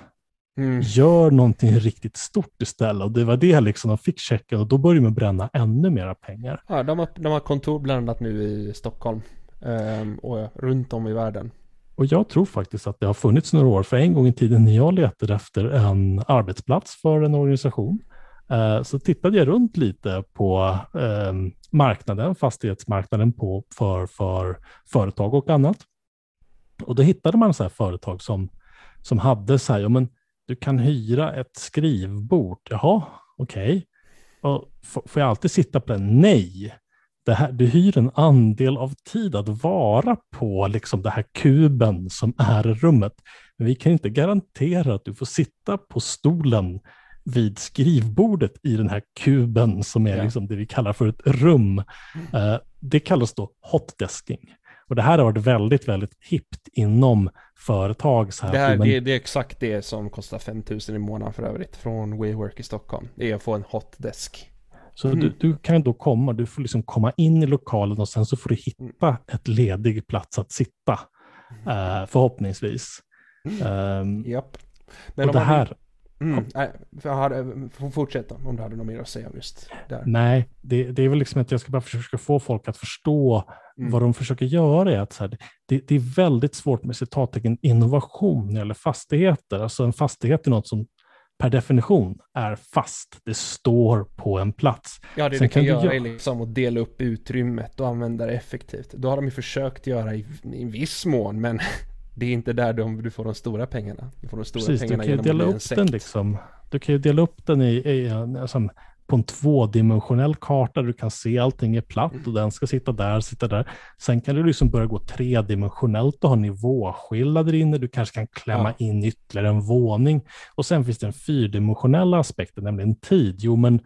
Mm. Gör någonting riktigt stort istället. Och det var det liksom de fick checken och då började de bränna ännu mera pengar. Ja, de har, de har kontor bland annat nu i Stockholm um, och runt om i världen. Och jag tror faktiskt att det har funnits några år, för en gång i tiden när jag letade efter en arbetsplats för en organisation, eh, så tittade jag runt lite på eh, marknaden, fastighetsmarknaden på, för, för företag och annat. Och då hittade man så här företag som, som hade så här, ja men du kan hyra ett skrivbord. Jaha, okej. Okay. Får jag alltid sitta på den? Nej det här, du hyr en andel av tid att vara på liksom det här kuben som är rummet. Men vi kan inte garantera att du får sitta på stolen vid skrivbordet i den här kuben som är ja. liksom det vi kallar för ett rum. Uh, det kallas då hotdesking. Och det här har varit väldigt, väldigt hippt inom företag. Så här. Det, här, men... det, det, är exakt det som kostar 5 000 i månaden för övrigt från WeWork i Stockholm. Det är att få en hotdesk. Så mm. du, du, kan då komma, du får liksom komma in i lokalen och sen så får du hitta ett ledig plats att sitta. Uh, förhoppningsvis. Um, Japp. Men och det här... Mm, nej, fortsätta om du hade något mer att säga just där. Nej, det, det är väl liksom att jag ska bara försöka få folk att förstå mm. vad de försöker göra. Är att så här, det, det, är väldigt svårt med citattecken innovation eller fastigheter. Alltså en fastighet är något som per definition är fast. Det står på en plats. Ja, det Sen du kan, kan göra är liksom att dela upp utrymmet och använda det effektivt. Då har de ju försökt göra i, i viss mån, men det är inte där de, du får de stora pengarna. Du får de stora Precis, pengarna du kan ju dela upp den liksom. Du kan ju dela upp den i, i alltså, på en tvådimensionell karta. Du kan se allting är platt och den ska sitta där, sitta där. Sen kan du liksom börja gå tredimensionellt och ha nivåskillnader inne. Du kanske kan klämma ja. in ytterligare en våning. Och sen finns det en fyrdimensionella aspekten, nämligen tid. Jo, men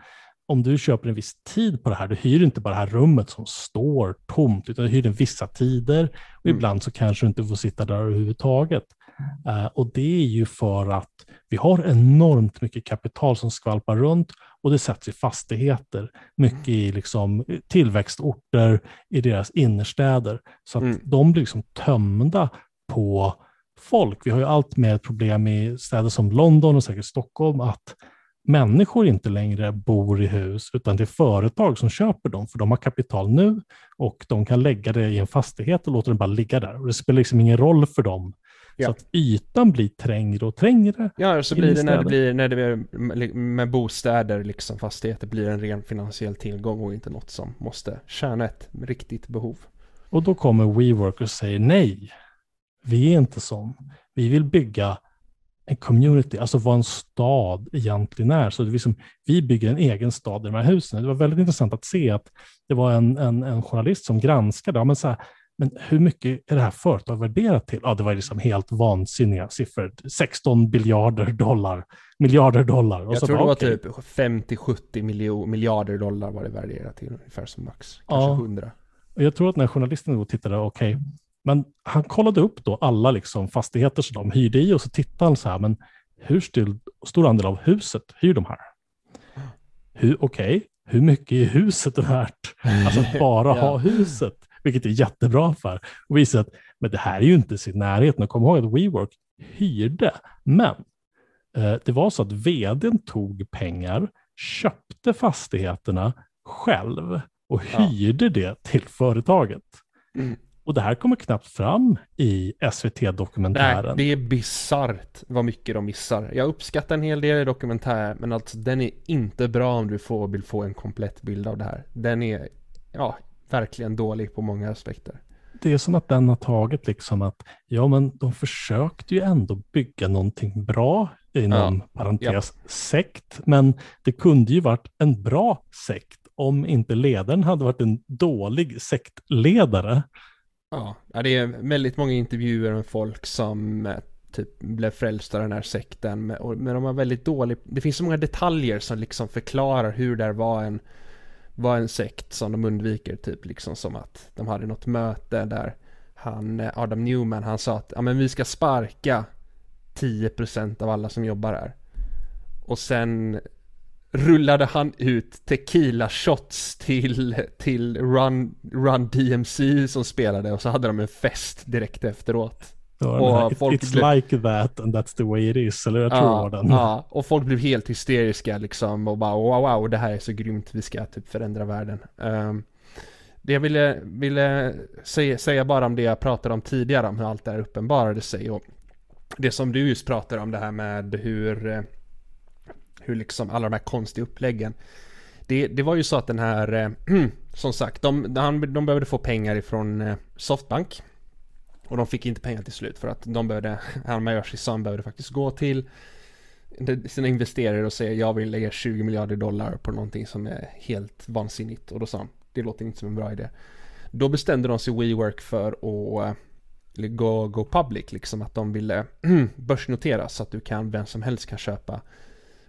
om du köper en viss tid på det här, du hyr inte bara det här rummet som står tomt, utan du hyr den vissa tider och mm. ibland så kanske du inte får sitta där överhuvudtaget. Uh, och det är ju för att vi har enormt mycket kapital som skvalpar runt och det sätts i fastigheter, mycket i liksom tillväxtorter i deras innerstäder. Så att mm. de blir liksom tömda på folk. Vi har ju allt mer problem i städer som London och säkert Stockholm att människor inte längre bor i hus, utan det är företag som köper dem, för de har kapital nu och de kan lägga det i en fastighet och låta det bara ligga där. Och det spelar liksom ingen roll för dem. Ja. Så att ytan blir trängre och trängre. Ja, så blir det när det blir, när det blir med bostäder, liksom fastigheter, blir en ren finansiell tillgång och inte något som måste tjäna ett riktigt behov. Och då kommer WeWork och säger nej, vi är inte sån. Vi vill bygga en community, alltså vad en stad egentligen är. Så det liksom, vi bygger en egen stad i de här husen. Det var väldigt intressant att se att det var en, en, en journalist som granskade, ja, men, så här, men hur mycket är det här företaget värderat till? Ja, det var liksom helt vansinniga siffror. 16 biljarder dollar, miljarder dollar. Och Jag så tror bara, det var okay. typ 50-70 miljarder dollar var det värderat till, ungefär som max. Kanske ja. 100. Och jag tror att när journalisten då tittade, okej, okay, men han kollade upp då alla liksom fastigheter som de hyrde i och så tittade han så här, men hur stor, stor andel av huset hyr de här? Okej, okay, hur mycket är huset värt? Alltså att bara ja. ha huset, vilket är jättebra för. Och visar att men det här är ju inte sin närhet. Och kom ihåg att WeWork hyrde, men eh, det var så att vdn tog pengar, köpte fastigheterna själv och hyrde ja. det till företaget. Mm. Och det här kommer knappt fram i SVT-dokumentären. Det är bisarrt vad mycket de missar. Jag uppskattar en hel del i dokumentären, men alltså den är inte bra om du får, vill få en komplett bild av det här. Den är, ja, verkligen dålig på många aspekter. Det är som att den har tagit liksom att, ja men de försökte ju ändå bygga någonting bra inom ja. parentes ja. sekt, men det kunde ju varit en bra sekt om inte ledaren hade varit en dålig sektledare. Ja, det är väldigt många intervjuer med folk som eh, typ blev frälsta den här sekten. Men de har väldigt dålig, det finns så många detaljer som liksom förklarar hur det var en, var en sekt som de undviker. Typ liksom som att de hade något möte där han, eh, Adam Newman, han sa att ja, men vi ska sparka 10% av alla som jobbar här. Och sen rullade han ut tequila shots till, till Run, Run DMC som spelade och så hade de en fest direkt efteråt. Och folk it's blev... like that and that's the way it is, eller jag tror ja, den. Ja, och folk blev helt hysteriska liksom och bara wow, wow, det här är så grymt, vi ska typ förändra världen. Um, det jag ville, ville säga, säga, bara om det jag pratade om tidigare, om hur allt det här uppenbarade sig och det som du just pratade om det här med hur hur liksom alla de här konstiga uppläggen. Det, det var ju så att den här, eh, som sagt, de, de, de behövde få pengar ifrån eh, Softbank. Och de fick inte pengar till slut för att de behövde, han Mayoshi-san behövde faktiskt gå till sina investerare och säga jag vill lägga 20 miljarder dollar på någonting som är helt vansinnigt. Och då sa han, det låter inte som en bra idé. Då bestämde de sig WeWork för att eh, gå, gå public, liksom att de ville börsnotera så att du kan, vem som helst kan köpa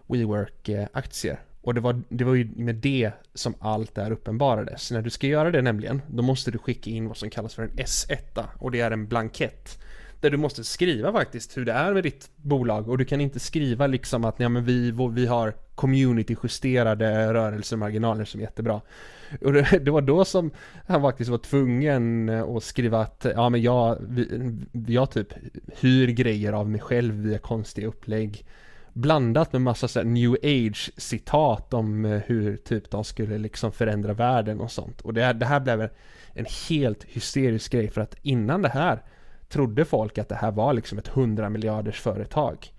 WeWork-aktier. Eh, och det var, det var ju med det som allt det här uppenbarades. När du ska göra det nämligen, då måste du skicka in vad som kallas för en S1 och det är en blankett. Där du måste skriva faktiskt hur det är med ditt bolag och du kan inte skriva liksom att ja, men vi, vi har community-justerade rörelsemarginaler som är jättebra. Och det, det, var då som han faktiskt var tvungen att skriva att ja men jag, vi, jag typ hyr grejer av mig själv via konstiga upplägg blandat med massa så new age citat om eh, hur typ de skulle liksom förändra världen och sånt. Och det, det här blev en helt hysterisk grej för att innan det här trodde folk att det här var liksom ett 100 miljarders företag.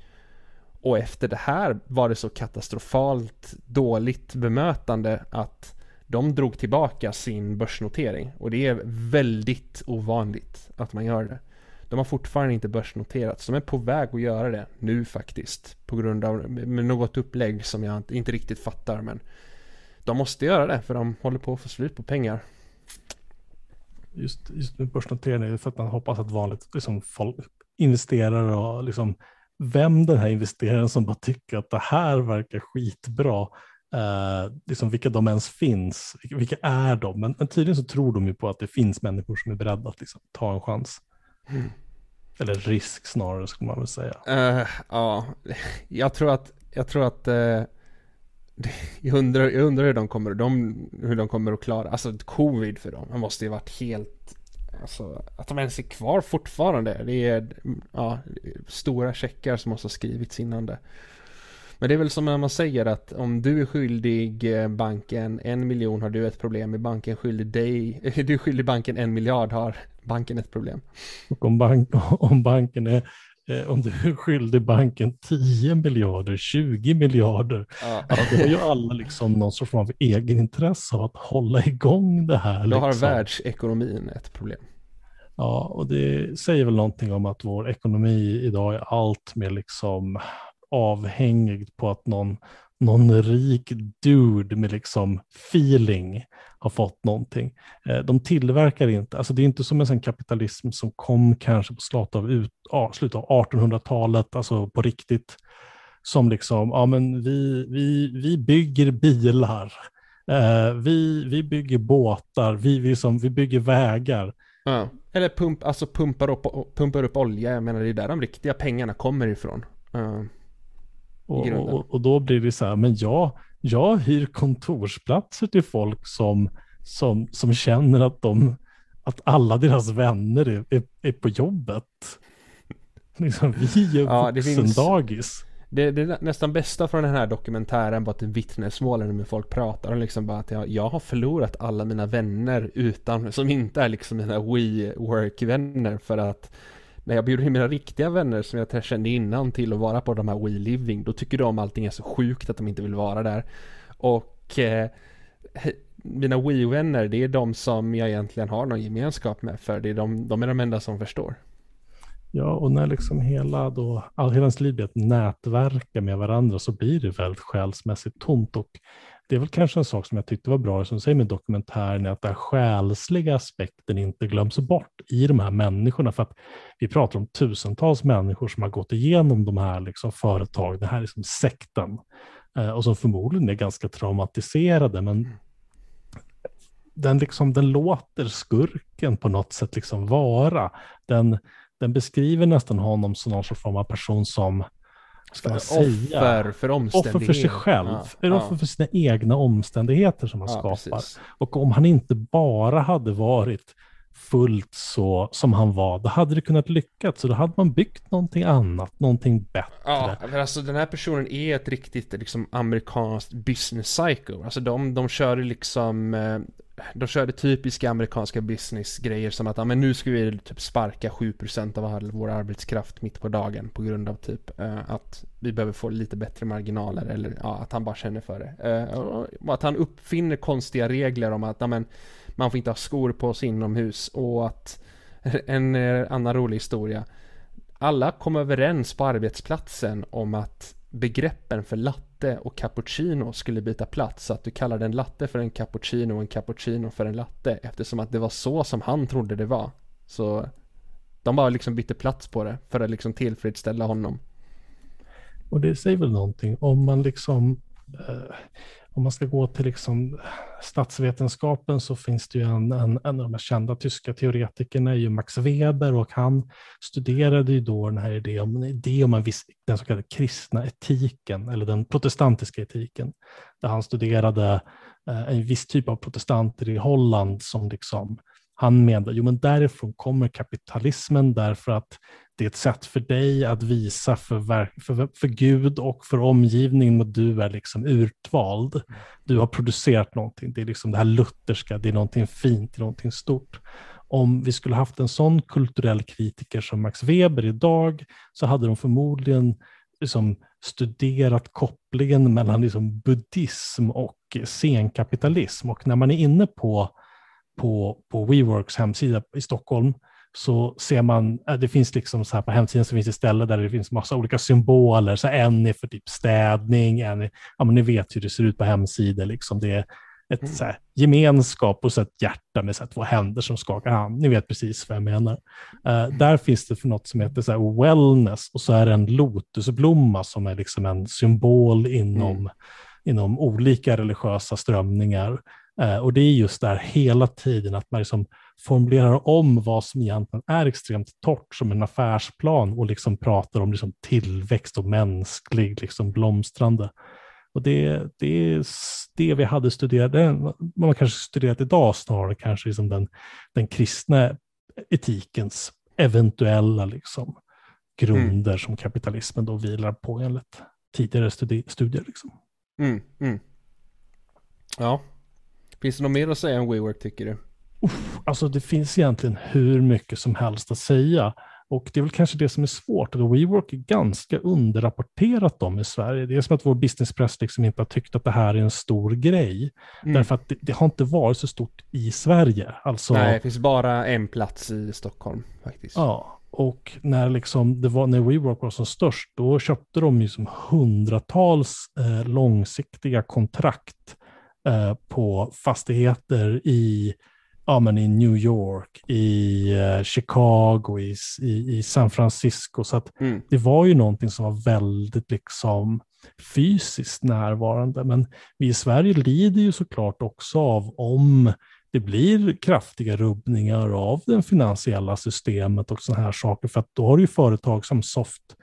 Och efter det här var det så katastrofalt dåligt bemötande att de drog tillbaka sin börsnotering. Och det är väldigt ovanligt att man gör det. De har fortfarande inte börsnoterats. De är på väg att göra det nu faktiskt. På grund av med något upplägg som jag inte riktigt fattar. Men de måste göra det för de håller på att få slut på pengar. Just, just med börsnotering är det för att man hoppas att vanligt liksom, folk investerar och liksom vem den här investeraren som bara tycker att det här verkar skitbra. Eh, liksom vilka de ens finns, vilka, vilka är de? Men, men, tydligen så tror de ju på att det finns människor som är beredda att liksom, ta en chans. Eller risk snarare skulle man väl säga. Uh, ja, jag tror att, jag tror att uh, jag, undrar, jag undrar hur de kommer, de, hur de kommer att klara, alltså covid för dem, det måste ju varit helt Alltså att de ens är kvar fortfarande. Det är ja, stora checkar som måste ha skrivits innan det. Men det är väl som när man säger att om du är skyldig eh, banken en miljon har du ett problem. Är banken skyldig dig, är du skyldig banken en miljard har banken ett problem. Och om, bank, om banken är eh, om du är skyldig banken 10 miljarder, 20 miljarder, ja. ja då har ju alla liksom någon sorts av egenintresse av att hålla igång det här. Då liksom. har världsekonomin ett problem. Ja, och det säger väl någonting om att vår ekonomi idag är allt mer liksom avhängigt på att någon, någon rik dude med liksom feeling har fått någonting. Eh, de tillverkar inte, alltså det är inte som en sån kapitalism som kom kanske på slutet av, ut, ah, slutet av 1800-talet, alltså på riktigt, som liksom, ja men vi, vi, vi bygger bilar, eh, vi, vi bygger båtar, vi, vi, som, vi bygger vägar. Ja. Eller pump, alltså pumpar upp, pumpar upp olja, jag menar det är där de riktiga pengarna kommer ifrån. Uh. Och, och, och, då blir det så här, men jag, jag hyr kontorsplatser till folk som, som, som känner att, de, att alla deras vänner är, är, är på jobbet. Liksom, vi är ja, vuxendagis. Det, det nästan bästa från den här dokumentären var att vittnesmålen med folk pratar om liksom bara att jag, jag har förlorat alla mina vänner utan, som inte är liksom mina WeWork-vänner för att när jag bjuder in mina riktiga vänner som jag kände innan till att vara på de här We Living, då tycker de allting är så sjukt att de inte vill vara där. Och eh, mina WeVänner, det är de som jag egentligen har någon gemenskap med, för det är de, de är de enda som förstår. Ja, och när liksom hela, då, all, hela ens liv blir ett nätverka med varandra så blir det väldigt själsmässigt tomt. Och det är väl kanske en sak som jag tyckte var bra, som säger med dokumentären, är att den själsliga aspekten inte glöms bort i de här människorna. För att vi pratar om tusentals människor som har gått igenom de här liksom företag, den här liksom sekten, eh, och som förmodligen är ganska traumatiserade. Men den, liksom, den låter skurken på något sätt liksom vara. Den, den beskriver nästan honom som någon form av person som ska man säga? Offer för omständigheter. Offer för sig själv. Ja, offer ja. för sina egna omständigheter som han ja, skapar. Precis. Och om han inte bara hade varit fullt så som han var, då hade det kunnat lyckas. Så då hade man byggt någonting annat, någonting bättre. Ja, men alltså den här personen är ett riktigt liksom amerikanskt business psycho. Alltså de, de kör liksom eh, de körde typiska amerikanska businessgrejer som att ah, men nu ska vi typ sparka 7% av all vår arbetskraft mitt på dagen på grund av typ eh, att vi behöver få lite bättre marginaler eller ja, att han bara känner för det. Eh, och att han uppfinner konstiga regler om att ah, men, man får inte ha skor på sig inomhus och att en eh, annan rolig historia. Alla kom överens på arbetsplatsen om att begreppen för latte och cappuccino skulle byta plats så att du kallade en latte för en cappuccino och en cappuccino för en latte eftersom att det var så som han trodde det var. Så de bara liksom bytte plats på det för att liksom tillfredsställa honom. Och det säger väl någonting om man liksom eh, om man ska gå till liksom statsvetenskapen så finns det ju en, en, en av de kända tyska teoretikerna är ju Max Weber och han studerade ju då den här idén om, idé om en viss, den så kallade kristna etiken eller den protestantiska etiken. Där han studerade eh, en viss typ av protestanter i Holland som liksom han menade, jo men därifrån kommer kapitalismen därför att det är ett sätt för dig att visa för, för, för Gud och för omgivningen att du är liksom utvald. Du har producerat någonting, det är liksom det här lutherska, det är någonting fint, det är någonting stort. Om vi skulle haft en sån kulturell kritiker som Max Weber idag så hade de förmodligen liksom studerat kopplingen mellan liksom buddhism och senkapitalism. Och när man är inne på, på, på WeWorks hemsida i Stockholm så ser man, äh, det finns liksom så här på hemsidan så finns det ställen där det finns massa olika symboler. Så en är för typ städning, en är, ja men ni vet hur det ser ut på hemsidor liksom. Det är ett mm. så här, gemenskap och så ett hjärta med så här, två händer som skakar hand. Ni vet precis vad jag menar. Uh, där finns det för något som heter så här, wellness och så är det en lotusblomma som är liksom en symbol inom, mm. inom olika religiösa strömningar. Uh, och det är just där hela tiden att man liksom formulerar om vad som egentligen är extremt torrt som en affärsplan och liksom pratar om liksom tillväxt och mänsklig liksom blomstrande. Och det, det är det vi hade studerat, man kanske studerat idag snarare kanske liksom den, den kristna etikens eventuella liksom grunder mm. som kapitalismen då vilar på enligt tidigare studi studier. Liksom. Mm, mm. Ja. Finns det något mer att säga om WeWork tycker du? Uff, alltså det finns egentligen hur mycket som helst att säga. Och det är väl kanske det som är svårt. Att WeWork är ganska underrapporterat om i Sverige. Det är som att vår businesspress liksom inte har tyckt att det här är en stor grej. Mm. Därför att det, det, har inte varit så stort i Sverige. Alltså, Nej, det finns bara en plats i Stockholm faktiskt. Ja, och när, liksom det var, när WeWork var som störst, då köpte de ju som hundratals eh, långsiktiga kontrakt eh, på fastigheter i ja, men i New York, i uh, Chicago, i, i, i, San Francisco. Så att mm. det var ju någonting som var väldigt liksom fysiskt närvarande. Men vi i Sverige lider ju såklart också av om det blir kraftiga rubbningar av det finansiella systemet och sådana här saker. För att då har du ju företag som Soft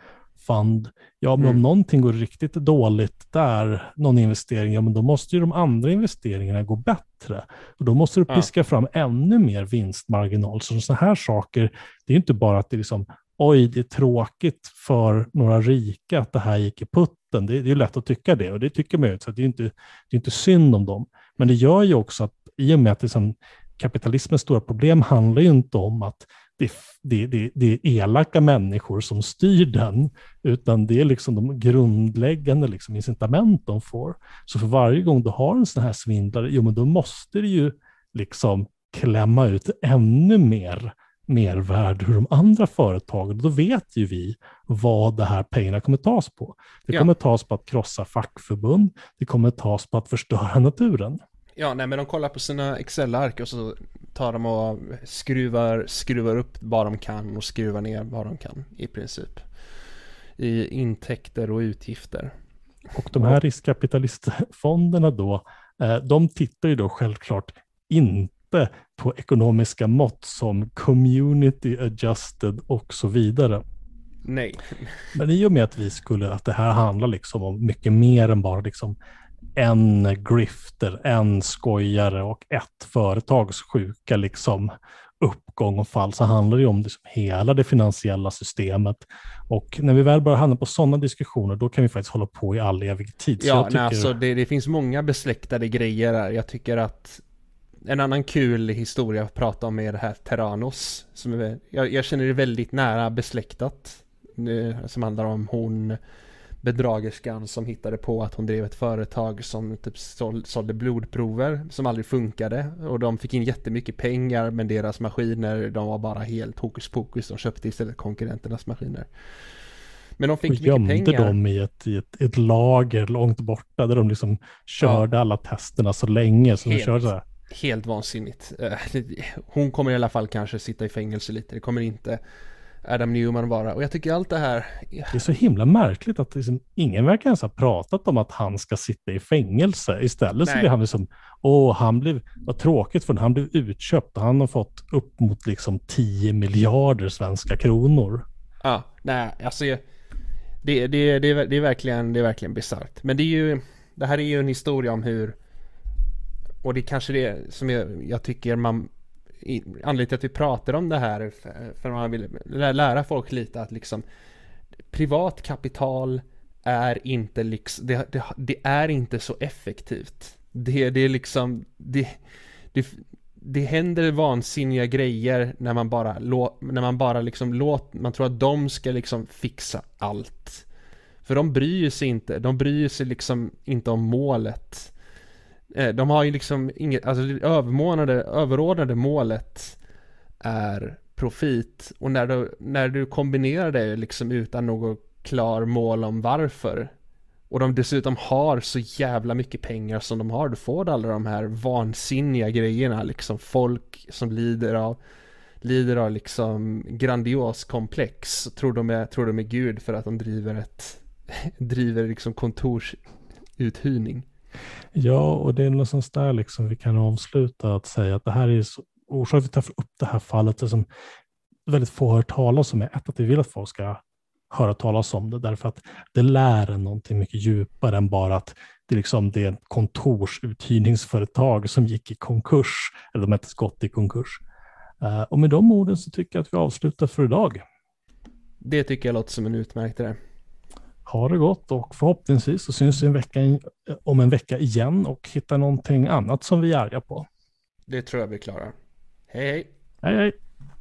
fund. Ja, men mm. om någonting går riktigt dåligt där, någon investering, ja men då måste ju de andra investeringarna gå bättre. Och då måste du piska ja. fram ännu mer vinstmarginal. Så sådana här saker, det är inte bara att det är liksom, oj, det är tråkigt för några rika att det här gick i putten. Det, det är lätt att tycka det och det tycker man ju, så det är inte, det är inte synd om dem. Men det gör ju också att i och med att liksom, kapitalismens stora problem handlar ju inte om att det, det, det, det är elaka människor som styr den, utan det är liksom de grundläggande liksom incitament de får. Så för varje gång du har en sån här svindlare, jo men då måste du ju liksom klämma ut ännu mer mervärde hur de andra företagen, då vet ju vi vad det här pengarna kommer tas på. Det kommer ja. tas på att krossa fackförbund, det kommer tas på att förstöra naturen. Ja, nej men de kollar på sina Excel-ark och så tar de och skruvar, skruvar upp vad de kan och skruvar ner vad de kan i princip. I intäkter och utgifter. Och de här riskkapitalistfonderna då, eh, de tittar ju då självklart inte på ekonomiska mått som community adjusted och så vidare. Nej. Men i och med att vi skulle, att det här handlar liksom om mycket mer än bara liksom en grifter, en skojare och ett företags sjuka liksom uppgång och fall så handlar det om liksom hela det finansiella systemet. Och när vi väl börjar hamna på sådana diskussioner, då kan vi faktiskt hålla på i all evig tid. Så ja, tycker... nej, alltså det, det, finns många besläktade grejer där. Jag tycker att en annan kul historia att prata om är det här Terranos. Som är, jag, jag känner det väldigt nära besläktat. Som handlar om hon bedragerskan som hittade på att hon drev ett företag som typ sålde blodprover som aldrig funkade och de fick in jättemycket pengar men deras maskiner de var bara helt hokus pokus. De köpte istället konkurrenternas maskiner. Men de fick och mycket pengar. gömde dem i ett, i ett, ett, lager långt borta där de liksom körde ja. alla testerna så länge. Så helt, de körde helt vansinnigt. Eh, hon kommer i alla fall kanske sitta i fängelse lite. Det kommer inte Adam Newman vara. Och jag tycker allt det här... Det är så himla märkligt att liksom, ingen verkar ens ha pratat om att han ska sitta i fängelse. Istället nej. så blir han liksom, åh, han blev, vad tråkigt för han blev utköpt och han har fått upp mot liksom 10 miljarder svenska kronor. Ja, nej, alltså det, det, det, det, är, det är verkligen, det är verkligen bisarrt. Men det är ju, det här är ju en historia om hur, och det är kanske det som jag, jag tycker man anledningen till att vi pratar om det här för man vill lära folk lite att liksom privat kapital är inte liksom, det, det, det är inte så effektivt. Det, det är liksom, det, det, det händer vansinniga grejer när man bara, lå, när man bara liksom låter, man tror att de ska liksom fixa allt. För de bryr sig inte, de bryr sig liksom inte om målet. Eh, de har ju liksom inget, alltså det överordnade målet är profit. Och när du, när du kombinerar det liksom utan något klar mål om varför och de dessutom har så jävla mycket pengar som de har, du får alla de här vansinniga grejerna liksom. Folk som lider av lider av liksom grandios komplex. Tror de är, tror de är gud för att de driver ett driver liksom kontorsuthyrning. Ja, och det är någonstans där liksom vi kan avsluta att säga att det här är så, orsaken till att vi tar upp det här fallet är som väldigt få har hört talas om är ett att vi vill att folk ska höra talas om det, därför att det lär en någonting mycket djupare än bara att det, liksom, det är ett kontorsuthyrningsföretag som gick i konkurs, eller de har inte gått i konkurs. Eh, och med de orden så tycker jag att vi avslutar för idag. Det tycker jag låter som en utmärkt idé. Ha det gott och förhoppningsvis så syns vi en vecka om en vecka igen och hittar någonting annat som vi är arga på. Det tror jag vi klarar. Hej hej! Hej hej!